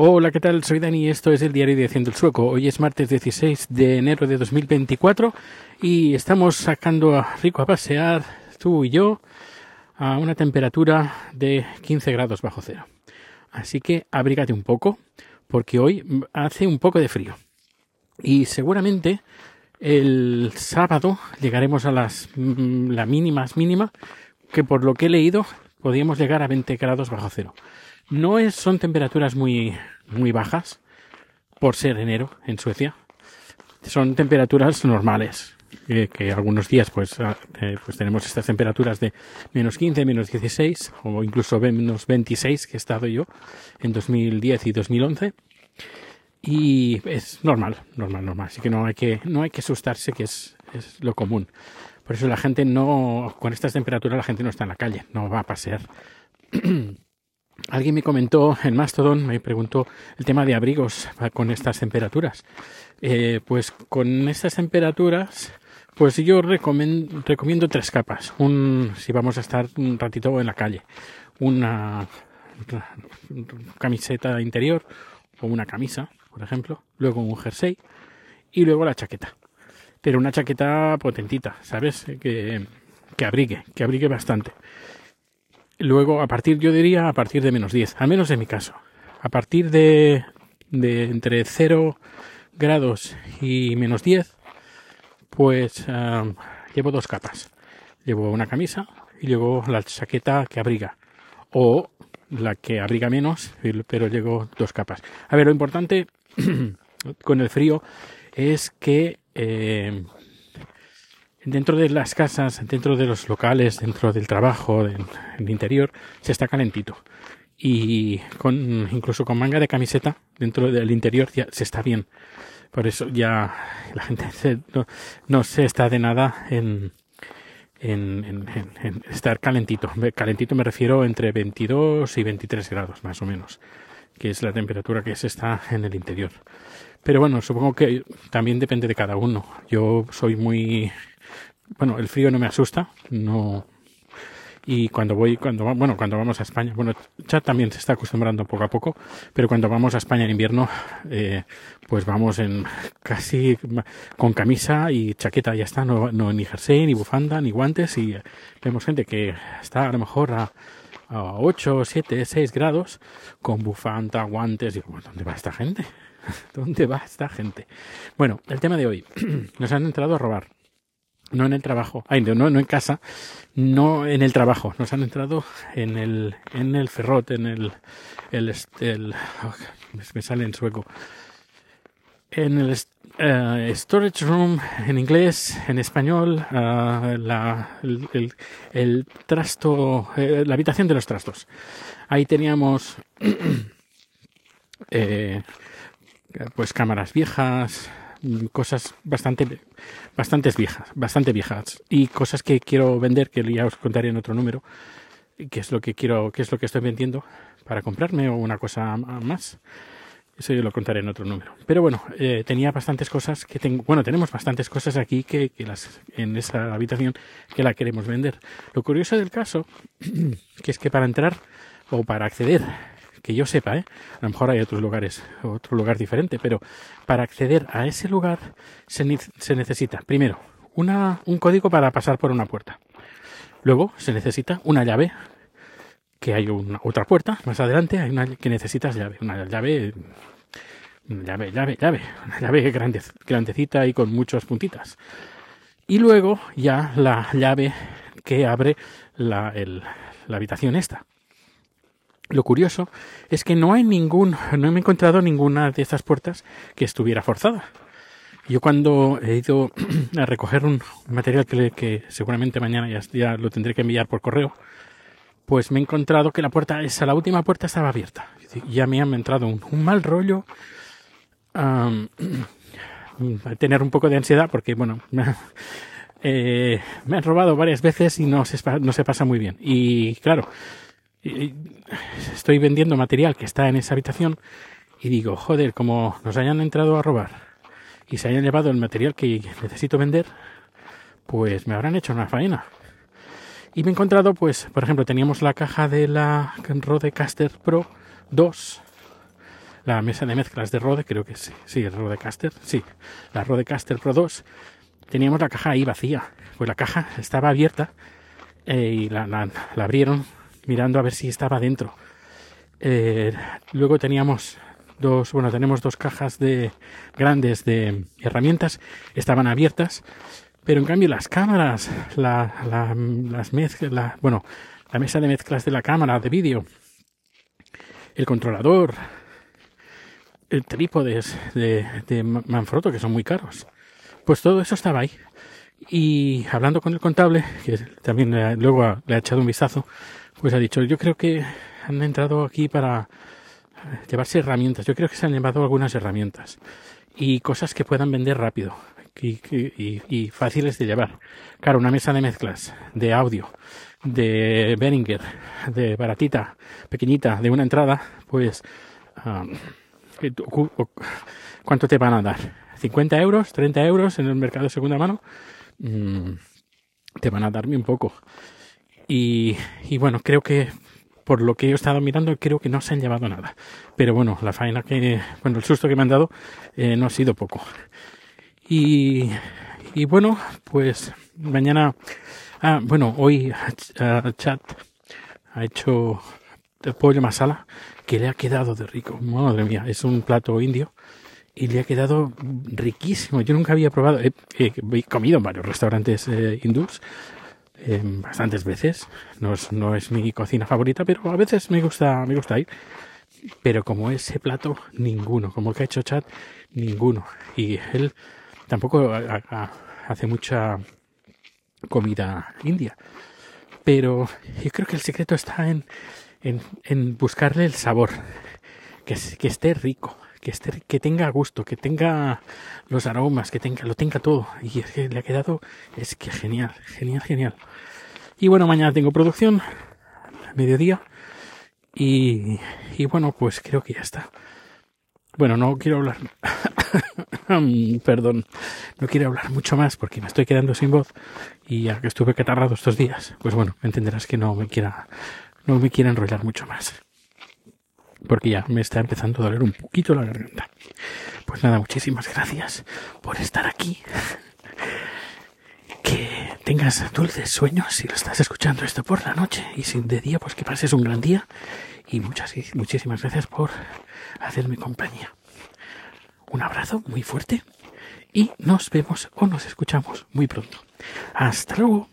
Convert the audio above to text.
Hola, ¿qué tal? Soy Dani y esto es el diario de Haciendo el Sueco. Hoy es martes 16 de enero de 2024 y estamos sacando a Rico a pasear, tú y yo, a una temperatura de 15 grados bajo cero. Así que abrígate un poco porque hoy hace un poco de frío. Y seguramente el sábado llegaremos a las mm, la mínimas mínima que por lo que he leído podríamos llegar a 20 grados bajo cero. No es, son temperaturas muy, muy bajas por ser enero en Suecia. Son temperaturas normales. que algunos días pues, ah, eh, pues tenemos estas temperaturas de menos 15, menos 16 o incluso menos 26 que he estado yo en 2010 y 2011 y es normal, normal, normal. Así que no hay que, no hay que asustarse que es, es lo común. Por eso la gente no, con estas temperaturas la gente no está en la calle, no va a pasear. Alguien me comentó en Mastodon, me preguntó el tema de abrigos con estas temperaturas. Eh, pues con estas temperaturas, pues yo recomiendo, tres capas. Un, si vamos a estar un ratito en la calle, una, camiseta interior o una camisa, por ejemplo, luego un jersey y luego la chaqueta. Pero una chaqueta potentita, ¿sabes? Que, que abrigue, que abrigue bastante. Luego, a partir, yo diría a partir de menos 10, al menos en mi caso. A partir de, de entre 0 grados y menos 10, pues llevo dos capas. Llevo una camisa y luego la chaqueta que abriga. O la que abriga menos, pero llevo dos capas. A ver, lo importante con el frío es que eh, dentro de las casas, dentro de los locales, dentro del trabajo, en el interior, se está calentito. Y con, incluso con manga de camiseta, dentro del interior ya se está bien. Por eso ya la gente no, se está de nada en, estar calentito. Calentito me refiero entre 22 y 23 grados, más o menos, que es la temperatura que se está en el interior. Pero bueno, supongo que también depende de cada uno. Yo soy muy bueno, el frío no me asusta, no. Y cuando voy, cuando bueno, cuando vamos a España, bueno, ya también se está acostumbrando poco a poco, pero cuando vamos a España en invierno, eh, pues vamos en casi con camisa y chaqueta, ya está, no, no ni jersey, ni bufanda, ni guantes, y vemos gente que está a lo mejor a, a 8, 7, 6 grados con bufanda, guantes, y ¿dónde va esta gente? ¿Dónde va esta gente? Bueno, el tema de hoy, nos han entrado a robar. No en el trabajo, no, no en casa, no en el trabajo, nos han entrado en el, en el ferrot, en el, el, oh, me sale en sueco, en el uh, storage room en inglés, en español, uh, la, el, el, el, trasto, eh, la habitación de los trastos. Ahí teníamos, eh, pues cámaras viejas, cosas bastante bastantes viejas, bastante viejas y cosas que quiero vender que ya os contaré en otro número, que es lo que quiero, que es lo que estoy vendiendo para comprarme o una cosa más. Eso yo lo contaré en otro número. Pero bueno, eh, tenía bastantes cosas que tengo. Bueno, tenemos bastantes cosas aquí que, que, las en esa habitación que la queremos vender. Lo curioso del caso, que es que para entrar o para acceder que yo sepa, ¿eh? a lo mejor hay otros lugares, otro lugar diferente, pero para acceder a ese lugar se, necesita, primero, una, un código para pasar por una puerta. Luego se necesita una llave, que hay una, otra puerta más adelante, hay una que necesitas llave, una llave, llave, llave, llave, una llave grande, grandecita y con muchas puntitas. Y luego ya la llave que abre la, el, la habitación esta. Lo curioso es que no hay ningún, no he encontrado ninguna de estas puertas que estuviera forzada. Yo cuando he ido a recoger un material que, que seguramente mañana ya, lo tendré que enviar por correo, pues me he encontrado que la puerta, esa, la última puerta estaba abierta. Ya me han entrado un, mal rollo, tener un poco de ansiedad porque, bueno, eh, me han robado varias veces y no se, no se pasa muy bien. Y claro, estoy vendiendo material que está en esa habitación y digo, joder, como nos hayan entrado a robar y se hayan llevado el material que necesito vender, pues me habrán hecho una faena. Y me he encontrado, pues, por ejemplo, teníamos la caja de la Rodecaster Pro 2, la mesa de mezclas de Rode, creo que sí, sí, Rodecaster, sí, la Rodecaster Pro 2, teníamos la caja ahí vacía. Pues la caja estaba abierta eh, y la, abrieron mirando a ver si estaba dentro. Eh, luego teníamos dos, bueno, tenemos dos cajas de grandes de herramientas, estaban abiertas, pero en cambio las cámaras, la, la, las mezclas, la, bueno, la mesa de mezclas de la cámara de vídeo, el controlador, el trípodes de, de Manfrotto, que son muy caros. Pues todo eso estaba ahí. Y hablando con el contable, que también luego le ha echado un vistazo, pues ha dicho, yo creo que han entrado aquí para llevarse herramientas. Yo creo que se han llevado algunas herramientas y cosas que puedan vender rápido y, y, y fáciles de llevar. Claro, una mesa de mezclas, de audio, de Behringer, de baratita, pequeñita, de una entrada, pues, um, ¿cuánto te van a dar? ¿50 euros? ¿30 euros en el mercado de segunda mano? Mm, te van a dar bien poco. Y, y bueno, creo que por lo que he estado mirando, creo que no se han llevado nada. Pero bueno, la faena que, bueno, el susto que me han dado eh, no ha sido poco. Y, y bueno, pues mañana, ah, bueno, hoy uh, Chat ha hecho pollo masala que le ha quedado de rico. Madre mía, es un plato indio y le ha quedado riquísimo. Yo nunca había probado, he, he comido en varios restaurantes eh, hindús eh, bastantes veces. No es, no es mi cocina favorita, pero a veces me gusta, me gusta ir. Pero como ese plato, ninguno. Como el que ha hecho Chat, ninguno. Y él tampoco hace mucha comida india. Pero yo creo que el secreto está en, en, en buscarle el sabor. Que, que esté rico que, esté, que tenga gusto, que tenga los aromas, que tenga, lo tenga todo. Y es que le ha quedado, es que genial, genial, genial. Y bueno, mañana tengo producción, mediodía. Y, y bueno, pues creo que ya está. Bueno, no quiero hablar, perdón, no quiero hablar mucho más porque me estoy quedando sin voz y ya que estuve catarrado estos días, pues bueno, entenderás que no me quiera, no me quiera enrollar mucho más porque ya me está empezando a doler un poquito la garganta. Pues nada, muchísimas gracias por estar aquí. Que tengas dulces sueños si lo estás escuchando esto por la noche y sin de día, pues que pases un gran día. Y muchas, muchísimas gracias por hacerme compañía. Un abrazo muy fuerte y nos vemos o nos escuchamos muy pronto. Hasta luego.